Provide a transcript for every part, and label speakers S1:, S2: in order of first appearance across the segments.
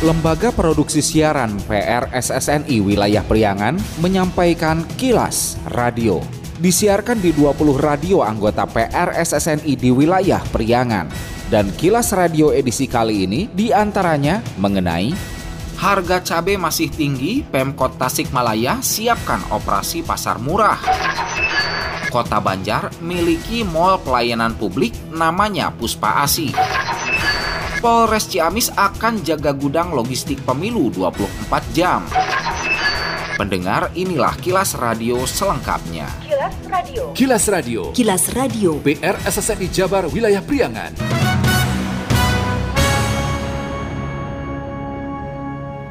S1: Lembaga Produksi Siaran PRSSNI Wilayah Priangan menyampaikan kilas radio. Disiarkan di 20 radio anggota PRSSNI di wilayah Priangan. Dan kilas radio edisi kali ini di antaranya mengenai Harga cabai masih tinggi, Pemkot Tasikmalaya siapkan operasi pasar murah. Kota Banjar miliki mall pelayanan publik namanya Puspa Asi. Polres Ciamis akan jaga gudang logistik pemilu 24 jam. Pendengar, inilah kilas radio selengkapnya.
S2: Kilas Radio.
S3: Kilas Radio.
S4: Kilas Radio.
S3: PR SSNI Jabar Wilayah Priangan.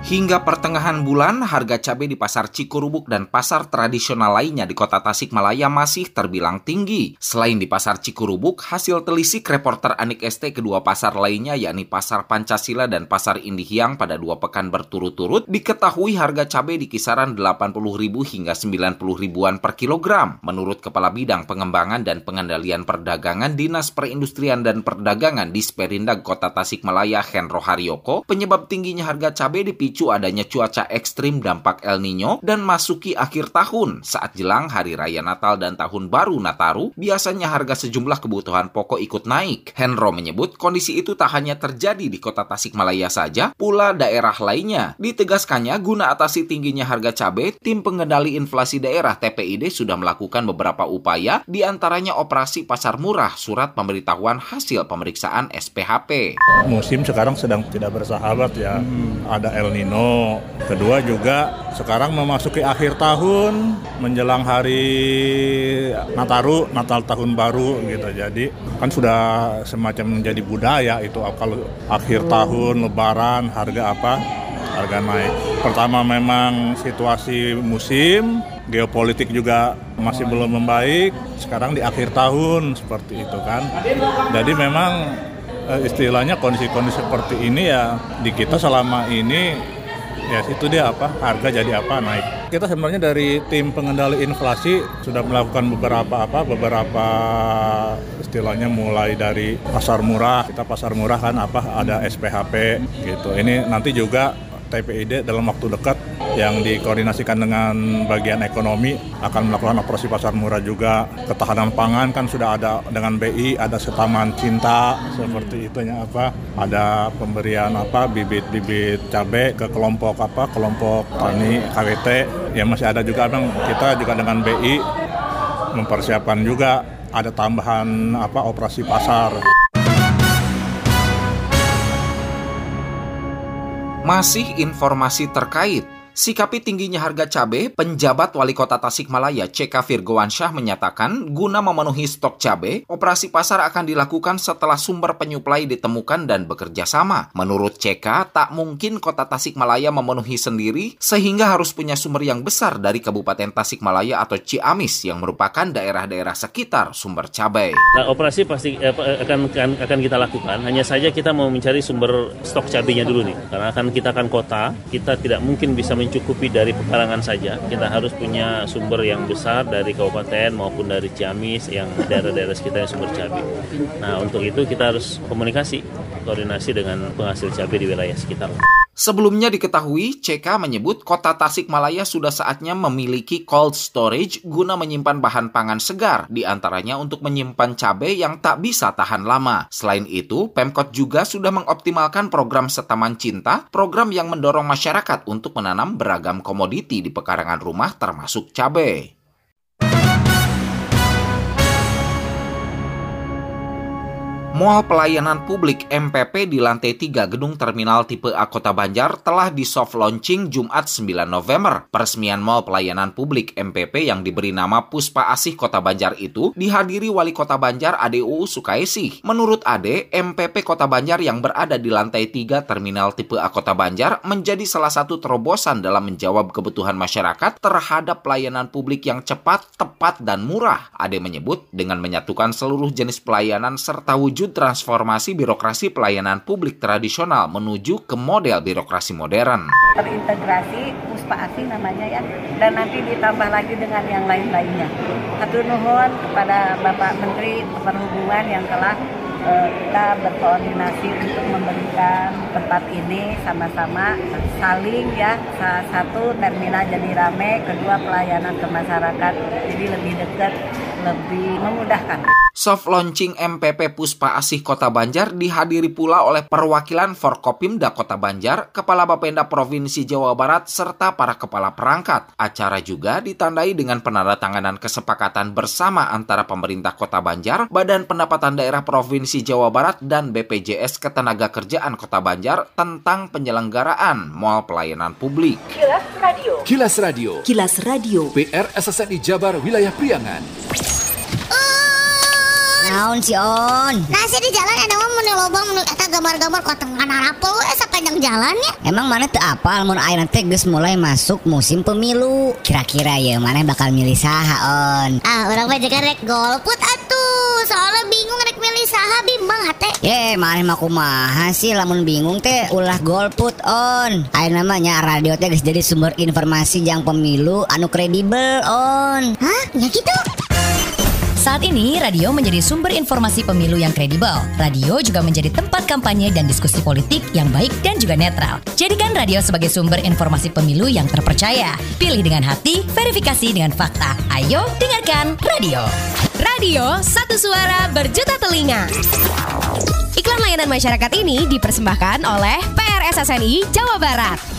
S1: Hingga pertengahan bulan, harga cabai di pasar Cikurubuk dan pasar tradisional lainnya di kota Tasikmalaya masih terbilang tinggi. Selain di pasar Cikurubuk, hasil telisik reporter Anik ST kedua pasar lainnya yakni pasar Pancasila dan pasar Indihiang pada dua pekan berturut-turut diketahui harga cabai di kisaran 80.000 hingga 90 ribuan per kilogram. Menurut Kepala Bidang Pengembangan dan Pengendalian Perdagangan Dinas Perindustrian dan Perdagangan di Sperindag Kota Tasikmalaya Henro Haryoko, penyebab tingginya harga cabai dipicu dipicu adanya cuaca ekstrim dampak El Nino dan masuki akhir tahun saat jelang Hari Raya Natal dan Tahun Baru Nataru, biasanya harga sejumlah kebutuhan pokok ikut naik. Henro menyebut kondisi itu tak hanya terjadi di kota Tasikmalaya saja, pula daerah lainnya. Ditegaskannya, guna atasi tingginya harga cabai, tim pengendali inflasi daerah TPID sudah melakukan beberapa upaya, di antaranya operasi pasar murah, surat pemberitahuan hasil pemeriksaan SPHP.
S5: Musim sekarang sedang tidak bersahabat ya, hmm. ada El Nino Nino. Kedua juga sekarang memasuki akhir tahun menjelang hari Nataru, Natal tahun baru gitu. Jadi kan sudah semacam menjadi budaya itu kalau akhir tahun lebaran harga apa? Harga naik. Pertama memang situasi musim, geopolitik juga masih belum membaik. Sekarang di akhir tahun seperti itu kan. Jadi memang eh, istilahnya kondisi-kondisi seperti ini ya di kita selama ini ya itu dia apa? Harga jadi apa naik? Kita sebenarnya dari tim pengendali inflasi sudah melakukan beberapa apa? Beberapa istilahnya mulai dari pasar murah. Kita pasar murah kan apa? Ada SPHP gitu. Ini nanti juga TPID dalam waktu dekat yang dikoordinasikan dengan bagian ekonomi akan melakukan operasi pasar murah juga. Ketahanan pangan kan sudah ada dengan BI ada setaman cinta seperti itu ya apa. Ada pemberian apa bibit-bibit cabai ke kelompok apa kelompok tani KWT yang masih ada juga. Memang kita juga dengan BI mempersiapkan juga. Ada tambahan apa operasi pasar.
S1: Masih informasi terkait Sikapi tingginya harga cabai, penjabat wali kota Tasikmalaya CK Virgowansyah menyatakan guna memenuhi stok cabai, operasi pasar akan dilakukan setelah sumber penyuplai ditemukan dan bekerja sama. Menurut CK, tak mungkin kota Tasikmalaya memenuhi sendiri sehingga harus punya sumber yang besar dari Kabupaten Tasikmalaya atau Ciamis yang merupakan daerah-daerah sekitar sumber cabai.
S6: Nah, operasi pasti eh, akan, akan akan kita lakukan. Hanya saja kita mau mencari sumber stok cabainya dulu nih, karena akan kita akan kota, kita tidak mungkin bisa mencukupi dari pekarangan saja. Kita harus punya sumber yang besar dari kabupaten maupun dari Ciamis yang daerah-daerah sekitar yang sumber cabai. Nah, untuk itu kita harus komunikasi, koordinasi dengan penghasil cabai di wilayah sekitar.
S1: Sebelumnya diketahui, CK menyebut kota Tasikmalaya sudah saatnya memiliki cold storage guna menyimpan bahan pangan segar, di antaranya untuk menyimpan cabai yang tak bisa tahan lama. Selain itu, Pemkot juga sudah mengoptimalkan program Setaman Cinta, program yang mendorong masyarakat untuk menanam beragam komoditi di pekarangan rumah termasuk cabai. Mall Pelayanan Publik MPP di lantai 3 Gedung Terminal Tipe A Kota Banjar telah di soft launching Jumat 9 November. Peresmian Mall Pelayanan Publik MPP yang diberi nama Puspa Asih Kota Banjar itu dihadiri Wali Kota Banjar ADU Sukaisi. Menurut Ade, MPP Kota Banjar yang berada di lantai 3 Terminal Tipe A Kota Banjar menjadi salah satu terobosan dalam menjawab kebutuhan masyarakat terhadap pelayanan publik yang cepat, tepat, dan murah. Ade menyebut dengan menyatukan seluruh jenis pelayanan serta wujud transformasi birokrasi pelayanan publik tradisional menuju ke model birokrasi modern.
S2: Terintegrasi Puspa Asih namanya ya, dan nanti ditambah lagi dengan yang lain-lainnya. Satu nuhun kepada Bapak Menteri Perhubungan yang telah eh, kita berkoordinasi untuk memberikan tempat ini sama-sama saling ya satu terminal jadi rame kedua pelayanan ke masyarakat jadi lebih dekat lebih memudahkan.
S1: Soft launching MPP Puspa Asih Kota Banjar dihadiri pula oleh perwakilan Forkopimda Kota Banjar, Kepala Bapenda Provinsi Jawa Barat, serta para kepala perangkat. Acara juga ditandai dengan penandatanganan kesepakatan bersama antara pemerintah Kota Banjar, Badan Pendapatan Daerah Provinsi Jawa Barat, dan BPJS Ketenagakerjaan Kota Banjar tentang penyelenggaraan Mall Pelayanan Publik.
S3: Kilas Radio. Kilas Radio.
S4: Kilas Radio.
S3: PR SSNI Jabar Wilayah Priangan.
S7: Naon si On?
S8: Nasi di jalan ada mau menu lobang menu eta gambar-gambar kok tengah narapel we sepanjang jalan ya.
S7: Emang mana teu apal mun ayeuna teh geus mulai masuk musim pemilu. Kira-kira ya mana bakal milih saha On?
S8: Ah, orang mah jaga rek golput atuh. Soalnya bingung rek milih saha bimbang hate.
S7: Ye, mana mah kumaha sih lamun bingung teh ulah golput On. Ayeuna namanya radio teh geus jadi sumber informasi yang pemilu anu kredibel On.
S8: Hah? Ya gitu.
S4: Saat ini, radio menjadi sumber informasi pemilu yang kredibel. Radio juga menjadi tempat kampanye dan diskusi politik yang baik dan juga netral. Jadikan radio sebagai sumber informasi pemilu yang terpercaya. Pilih dengan hati, verifikasi dengan fakta. Ayo, dengarkan radio. Radio, satu suara berjuta telinga. Iklan layanan masyarakat ini dipersembahkan oleh PRSSNI Jawa Barat.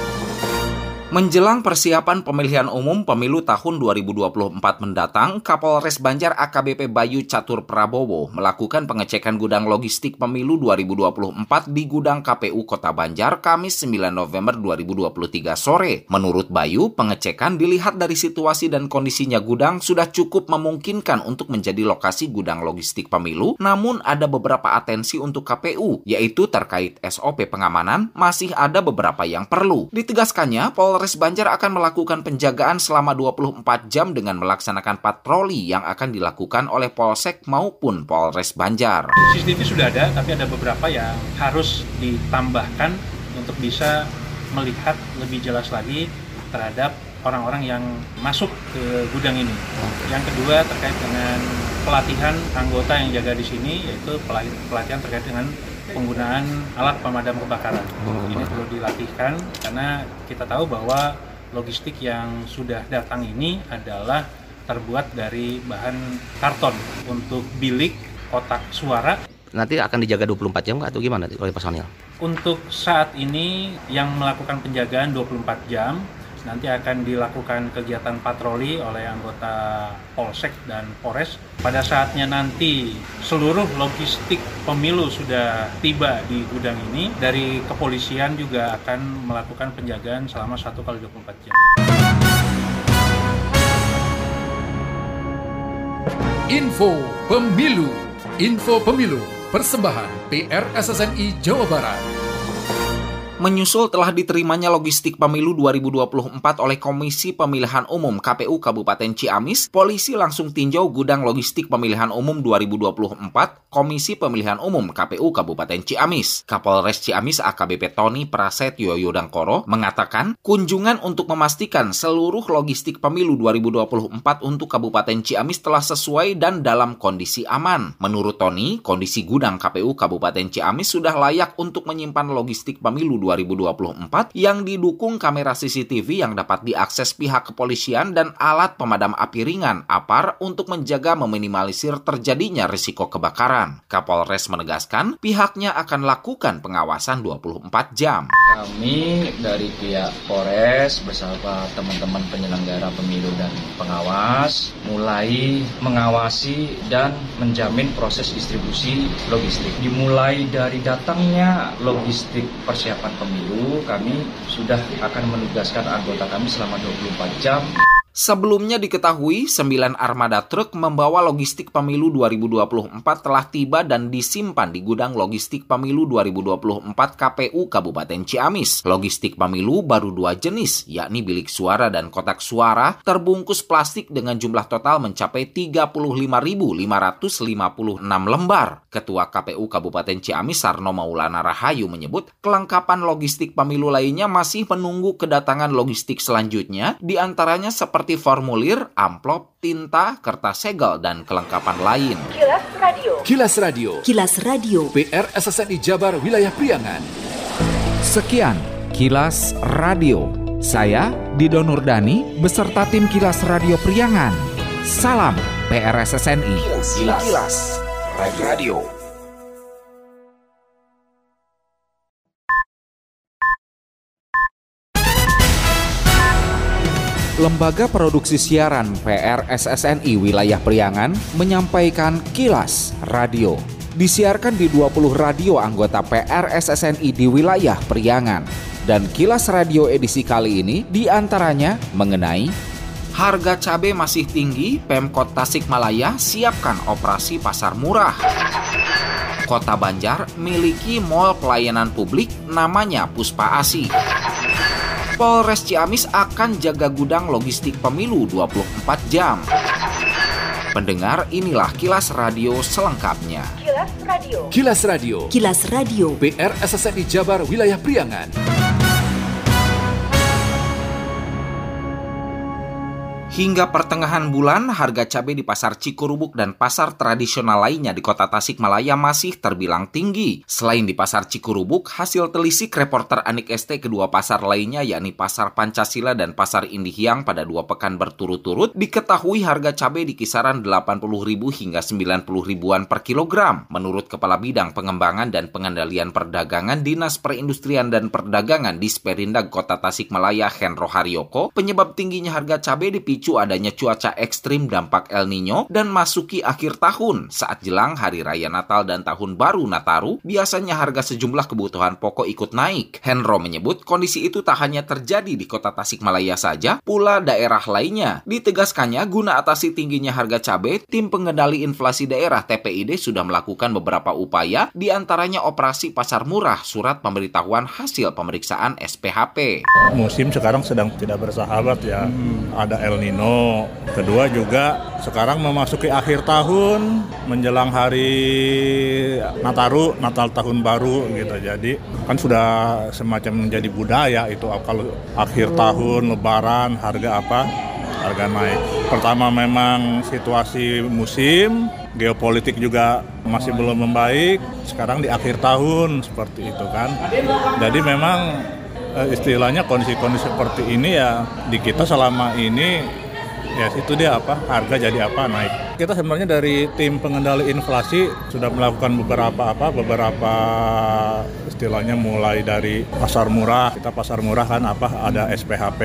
S1: Menjelang persiapan pemilihan umum pemilu tahun 2024 mendatang, Kapolres Banjar AKBP Bayu Catur Prabowo melakukan pengecekan gudang logistik pemilu 2024 di gudang KPU Kota Banjar Kamis 9 November 2023 sore. Menurut Bayu, pengecekan dilihat dari situasi dan kondisinya gudang sudah cukup memungkinkan untuk menjadi lokasi gudang logistik pemilu, namun ada beberapa atensi untuk KPU, yaitu terkait SOP pengamanan, masih ada beberapa yang perlu. Ditegaskannya, Polres Polres Banjar akan melakukan penjagaan selama 24 jam dengan melaksanakan patroli yang akan dilakukan oleh Polsek maupun Polres Banjar.
S9: CCTV sudah ada, tapi ada beberapa yang harus ditambahkan untuk bisa melihat lebih jelas lagi terhadap orang-orang yang masuk ke gudang ini. Yang kedua terkait dengan pelatihan anggota yang jaga di sini, yaitu pelatihan terkait dengan penggunaan alat pemadam kebakaran. Ini perlu dilatihkan karena kita tahu bahwa logistik yang sudah datang ini adalah terbuat dari bahan karton untuk bilik kotak suara.
S10: Nanti akan dijaga 24 jam atau gimana oleh personil?
S9: Untuk saat ini yang melakukan penjagaan 24 jam nanti akan dilakukan kegiatan patroli oleh anggota Polsek dan Polres. Pada saatnya nanti seluruh logistik pemilu sudah tiba di gudang ini, dari kepolisian juga akan melakukan penjagaan selama 1 kali 24 jam.
S3: Info Pemilu Info Pemilu Persembahan PRSSNI Jawa Barat
S1: menyusul telah diterimanya logistik pemilu 2024 oleh Komisi Pemilihan Umum KPU Kabupaten Ciamis, polisi langsung tinjau gudang logistik pemilihan umum 2024 Komisi Pemilihan Umum KPU Kabupaten Ciamis. Kapolres Ciamis AKBP Tony Prasetyo Yodangkoro mengatakan kunjungan untuk memastikan seluruh logistik pemilu 2024 untuk Kabupaten Ciamis telah sesuai dan dalam kondisi aman. Menurut Tony, kondisi gudang KPU Kabupaten Ciamis sudah layak untuk menyimpan logistik pemilu 2024 yang didukung kamera CCTV yang dapat diakses pihak kepolisian dan alat pemadam api ringan APAR untuk menjaga meminimalisir terjadinya risiko kebakaran. Kapolres menegaskan pihaknya akan lakukan pengawasan 24 jam.
S11: Kami dari pihak Polres bersama teman-teman penyelenggara pemilu dan pengawas mulai mengawasi dan menjamin proses distribusi logistik. Dimulai dari datangnya logistik persiapan pemilu, kami sudah akan menugaskan anggota kami selama 24 jam.
S1: Sebelumnya diketahui 9 armada truk membawa logistik pemilu 2024 telah tiba dan disimpan di gudang logistik pemilu 2024 KPU Kabupaten Ciamis. Logistik pemilu baru dua jenis, yakni bilik suara dan kotak suara, terbungkus plastik dengan jumlah total mencapai 35.556 lembar. Ketua KPU Kabupaten Ciamis Sarno Maulana Rahayu menyebut kelengkapan logistik pemilu lainnya masih menunggu kedatangan logistik selanjutnya, di antaranya seperti seperti formulir, amplop, tinta, kertas segel, dan kelengkapan lain.
S3: Kilas Radio. Kilas Radio.
S12: Kilas Radio.
S3: PR SSNI Jabar Wilayah Priangan.
S1: Sekian Kilas Radio. Saya Dido Nurdani beserta tim Kilas Radio Priangan. Salam PRSSNI.
S3: Kilas, Kilas. Kilas. Radio. Radio.
S1: Lembaga Produksi Siaran PRSSNI Wilayah Priangan menyampaikan kilas radio. Disiarkan di 20 radio anggota PRSSNI di wilayah Priangan. Dan kilas radio edisi kali ini di antaranya mengenai Harga cabai masih tinggi, Pemkot Tasikmalaya siapkan operasi pasar murah. Kota Banjar miliki mall pelayanan publik namanya Puspa Asi. Polres Ciamis akan jaga gudang logistik pemilu 24 jam. Pendengar, inilah kilas radio selengkapnya.
S3: Kilas Radio. Kilas Radio.
S12: Kilas Radio.
S3: PR SSNI Jabar Wilayah Priangan.
S1: Hingga pertengahan bulan, harga cabai di pasar Cikurubuk dan pasar tradisional lainnya di kota Tasikmalaya masih terbilang tinggi. Selain di pasar Cikurubuk, hasil telisik reporter Anik ST kedua pasar lainnya yakni pasar Pancasila dan pasar Indihiang pada dua pekan berturut-turut diketahui harga cabai di kisaran 80.000 hingga 90 ribuan per kilogram. Menurut Kepala Bidang Pengembangan dan Pengendalian Perdagangan Dinas Perindustrian dan Perdagangan di Sperindag Kota Tasikmalaya Henro Haryoko, penyebab tingginya harga cabai dipicu dipicu adanya cuaca ekstrim dampak El Nino dan masuki akhir tahun saat jelang Hari Raya Natal dan Tahun Baru Nataru, biasanya harga sejumlah kebutuhan pokok ikut naik. Henro menyebut kondisi itu tak hanya terjadi di kota Tasikmalaya saja, pula daerah lainnya. Ditegaskannya, guna atasi tingginya harga cabai, tim pengendali inflasi daerah TPID sudah melakukan beberapa upaya, di antaranya operasi pasar murah, surat pemberitahuan hasil pemeriksaan SPHP.
S5: Musim sekarang sedang tidak bersahabat ya, hmm. ada El Nino Nino. Kedua juga sekarang memasuki akhir tahun menjelang hari Nataru, Natal tahun baru gitu. Jadi kan sudah semacam menjadi budaya itu kalau akhir tahun lebaran harga apa? Harga naik. Pertama memang situasi musim, geopolitik juga masih belum membaik. Sekarang di akhir tahun seperti itu kan. Jadi memang eh, istilahnya kondisi-kondisi seperti ini ya di kita selama ini ya itu dia apa? Harga jadi apa? Naik. Kita sebenarnya dari tim pengendali inflasi sudah melakukan beberapa apa? Beberapa istilahnya mulai dari pasar murah. Kita pasar murah kan apa? Ada SPHP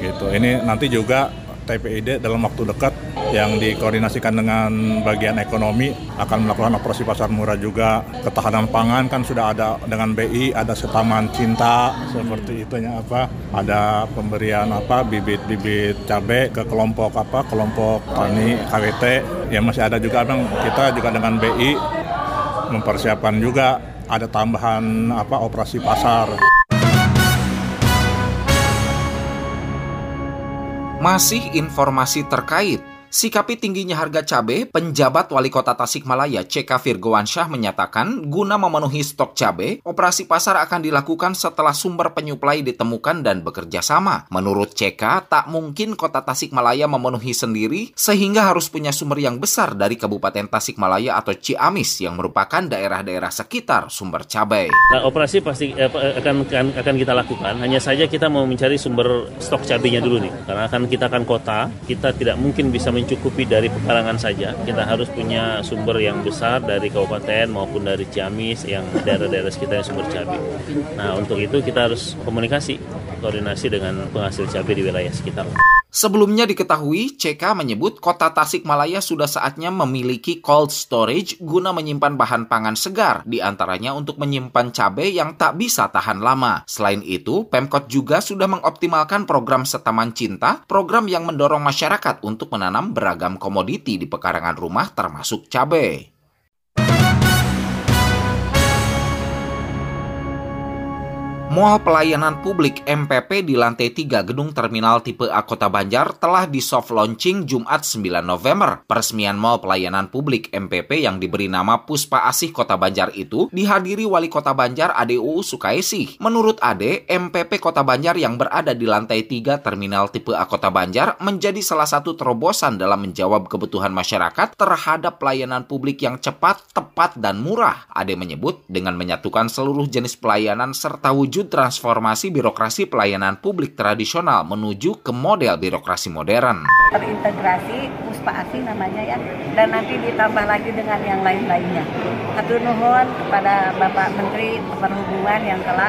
S5: gitu. Ini nanti juga TPID dalam waktu dekat yang dikoordinasikan dengan bagian ekonomi akan melakukan operasi pasar murah juga. Ketahanan pangan kan sudah ada dengan BI, ada setaman cinta seperti itu ya apa, ada pemberian apa bibit-bibit cabai ke kelompok apa, kelompok tani KWT. yang masih ada juga bang kita juga dengan BI mempersiapkan juga ada tambahan apa operasi pasar.
S1: Masih informasi terkait Sikapi tingginya harga cabai, penjabat wali kota Tasikmalaya CK Virgowansyah menyatakan guna memenuhi stok cabai, operasi pasar akan dilakukan setelah sumber penyuplai ditemukan dan bekerja sama. Menurut CK, tak mungkin kota Tasikmalaya memenuhi sendiri sehingga harus punya sumber yang besar dari Kabupaten Tasikmalaya atau Ciamis yang merupakan daerah-daerah sekitar sumber cabai.
S6: Nah, operasi pasti eh, akan, akan akan kita lakukan. Hanya saja kita mau mencari sumber stok cabainya dulu nih, karena akan kita akan kota, kita tidak mungkin bisa mencukupi dari pekarangan saja. Kita harus punya sumber yang besar dari kabupaten maupun dari Ciamis yang daerah-daerah sekitar yang sumber cabai. Nah, untuk itu kita harus komunikasi, koordinasi dengan penghasil cabai di wilayah sekitar.
S1: Sebelumnya diketahui, CK menyebut kota Tasikmalaya sudah saatnya memiliki cold storage guna menyimpan bahan pangan segar, di antaranya untuk menyimpan cabai yang tak bisa tahan lama. Selain itu, Pemkot juga sudah mengoptimalkan program Setaman Cinta, program yang mendorong masyarakat untuk menanam beragam komoditi di pekarangan rumah termasuk cabai. Mall Pelayanan Publik MPP di lantai 3 Gedung Terminal Tipe A Kota Banjar telah di soft launching Jumat 9 November. Peresmian Mall Pelayanan Publik MPP yang diberi nama Puspa Asih Kota Banjar itu dihadiri Wali Kota Banjar ADU Sukaisi. Menurut Ade, MPP Kota Banjar yang berada di lantai 3 Terminal Tipe A Kota Banjar menjadi salah satu terobosan dalam menjawab kebutuhan masyarakat terhadap pelayanan publik yang cepat, tepat, dan murah. Ade menyebut dengan menyatukan seluruh jenis pelayanan serta wujud wujud transformasi birokrasi pelayanan publik tradisional menuju ke model birokrasi modern.
S2: Terintegrasi Puspa Asih namanya ya, dan nanti ditambah lagi dengan yang lain-lainnya. Satu nuhun kepada Bapak Menteri Perhubungan yang telah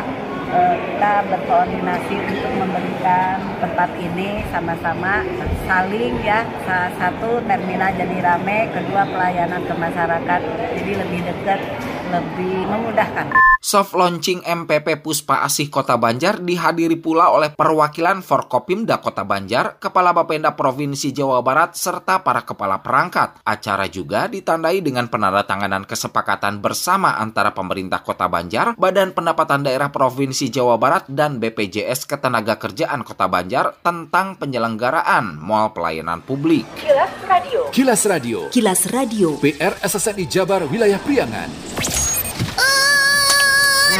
S2: uh, kita berkoordinasi untuk memberikan tempat ini sama-sama saling ya satu terminal jadi rame kedua pelayanan ke masyarakat jadi lebih dekat lebih memudahkan.
S1: Soft launching MPP Puspa Asih Kota Banjar dihadiri pula oleh perwakilan Forkopimda Kota Banjar, Kepala Bapenda Provinsi Jawa Barat, serta para kepala perangkat. Acara juga ditandai dengan penandatanganan kesepakatan bersama antara pemerintah Kota Banjar, Badan Pendapatan Daerah Provinsi Jawa Barat, dan BPJS Ketenaga Kerjaan Kota Banjar tentang penyelenggaraan Mall Pelayanan Publik.
S3: Kilas Radio. Kilas Radio. Kilas Radio. PR SSNI Jabar Wilayah Priangan.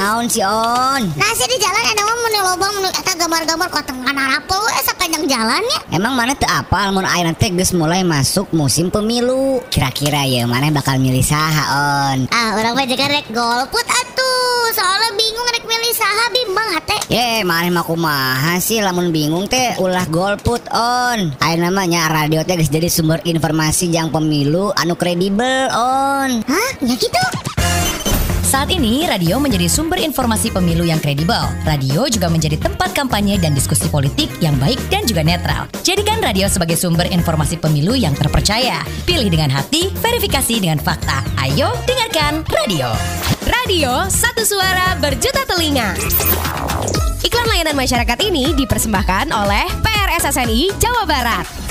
S8: Naon si On? Nasi di jalan ada mah menu lobang menu eta gambar-gambar kota tengah apa we sepanjang jalan ya.
S7: Emang mana teu apal mun ayeuna teh geus mulai masuk musim pemilu. Kira-kira ya mana bakal milih saha On?
S8: Ah, orang mah jeung rek golput atuh. Soalnya bingung rek milih saha bimbang hate.
S7: Ye, mana mah kumaha sih lamun bingung teh ulah golput On. Ayeuna namanya radio teh geus jadi sumber informasi yang pemilu anu kredibel On.
S8: Hah? Ya gitu?
S4: Saat ini, radio menjadi sumber informasi pemilu yang kredibel. Radio juga menjadi tempat kampanye dan diskusi politik yang baik dan juga netral. Jadikan radio sebagai sumber informasi pemilu yang terpercaya. Pilih dengan hati, verifikasi dengan fakta. Ayo dengarkan radio.
S12: Radio, satu suara berjuta telinga. Iklan layanan masyarakat ini dipersembahkan oleh PRSSNI Jawa Barat.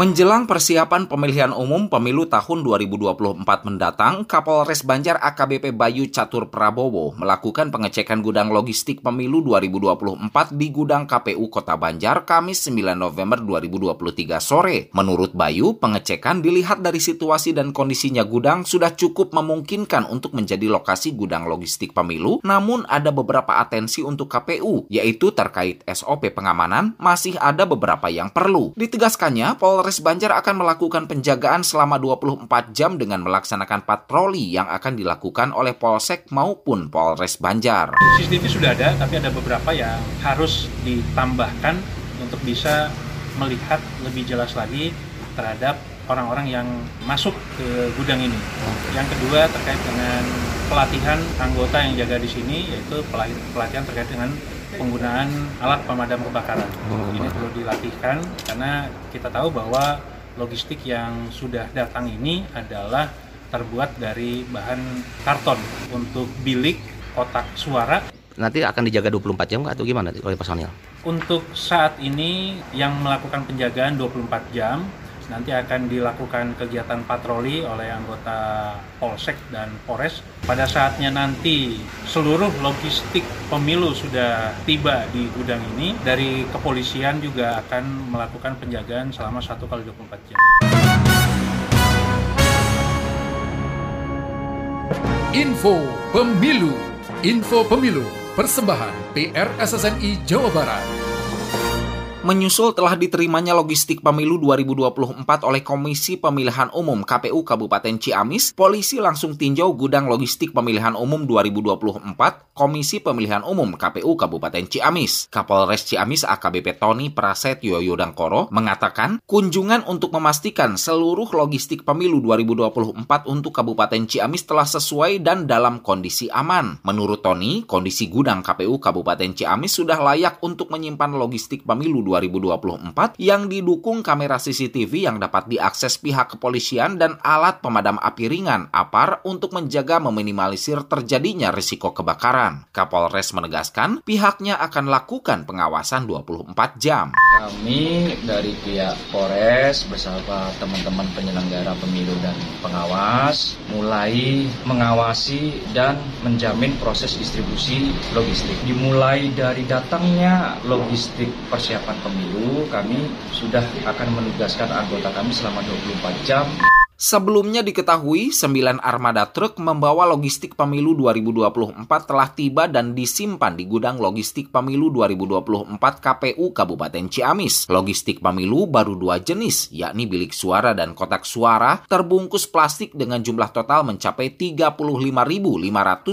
S1: Menjelang persiapan pemilihan umum pemilu tahun 2024 mendatang, Kapolres Banjar AKBP Bayu Catur Prabowo melakukan pengecekan gudang logistik pemilu 2024 di gudang KPU Kota Banjar Kamis 9 November 2023 sore. Menurut Bayu, pengecekan dilihat dari situasi dan kondisinya gudang sudah cukup memungkinkan untuk menjadi lokasi gudang logistik pemilu, namun ada beberapa atensi untuk KPU, yaitu terkait SOP pengamanan, masih ada beberapa yang perlu. Ditegaskannya, Polres Polres Banjar akan melakukan penjagaan selama 24 jam dengan melaksanakan patroli yang akan dilakukan oleh Polsek maupun Polres Banjar.
S9: CCTV sudah ada, tapi ada beberapa yang harus ditambahkan untuk bisa melihat lebih jelas lagi terhadap orang-orang yang masuk ke gudang ini. Yang kedua terkait dengan pelatihan anggota yang jaga di sini, yaitu pelatihan terkait dengan penggunaan alat pemadam kebakaran. Oh, ini perlu dilatihkan karena kita tahu bahwa logistik yang sudah datang ini adalah terbuat dari bahan karton untuk bilik kotak suara.
S10: Nanti akan dijaga 24 jam atau gimana oleh personil?
S9: Untuk saat ini yang melakukan penjagaan 24 jam nanti akan dilakukan kegiatan patroli oleh anggota Polsek dan Polres. Pada saatnya nanti seluruh logistik pemilu sudah tiba di gudang ini, dari kepolisian juga akan melakukan penjagaan selama 1 kali 24 jam.
S3: Info Pemilu Info Pemilu Persembahan PRSSNI Jawa Barat.
S1: Menyusul telah diterimanya logistik pemilu 2024 oleh Komisi Pemilihan Umum KPU Kabupaten Ciamis, polisi langsung tinjau gudang logistik pemilihan umum 2024 Komisi Pemilihan Umum KPU Kabupaten Ciamis. Kapolres Ciamis AKBP Tony Prasetyo Yodangkoro mengatakan kunjungan untuk memastikan seluruh logistik pemilu 2024 untuk Kabupaten Ciamis telah sesuai dan dalam kondisi aman. Menurut Tony, kondisi gudang KPU Kabupaten Ciamis sudah layak untuk menyimpan logistik pemilu 2024 yang didukung kamera CCTV yang dapat diakses pihak kepolisian dan alat pemadam api ringan APAR untuk menjaga meminimalisir terjadinya risiko kebakaran. Kapolres menegaskan pihaknya akan lakukan pengawasan 24 jam.
S11: Kami dari pihak Polres bersama teman-teman penyelenggara pemilu dan pengawas mulai mengawasi dan menjamin proses distribusi logistik. Dimulai dari datangnya logistik persiapan pemilu, kami sudah akan menugaskan anggota kami selama 24 jam
S1: Sebelumnya diketahui, 9 armada truk membawa logistik pemilu 2024 telah tiba dan disimpan di gudang logistik pemilu 2024 KPU Kabupaten Ciamis. Logistik pemilu baru dua jenis, yakni bilik suara dan kotak suara, terbungkus plastik dengan jumlah total mencapai 35.556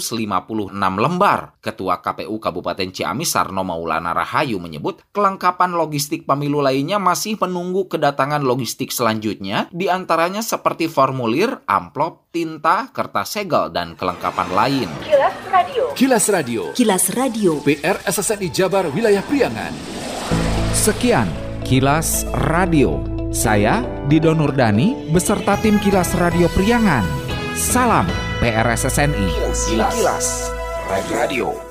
S1: lembar. Ketua KPU Kabupaten Ciamis Sarno Maulana Rahayu menyebut, kelengkapan logistik pemilu lainnya masih menunggu kedatangan logistik selanjutnya, di antaranya seperti seperti formulir, amplop, tinta, kertas segel, dan kelengkapan lain.
S3: Kilas Radio. Kilas Radio.
S12: Kilas Radio.
S3: PR SSNI Jabar Wilayah Priangan.
S1: Sekian Kilas Radio. Saya Dido Nurdani beserta tim Kilas Radio Priangan. Salam PRSSNI.
S3: Kilas, Kilas. Radio.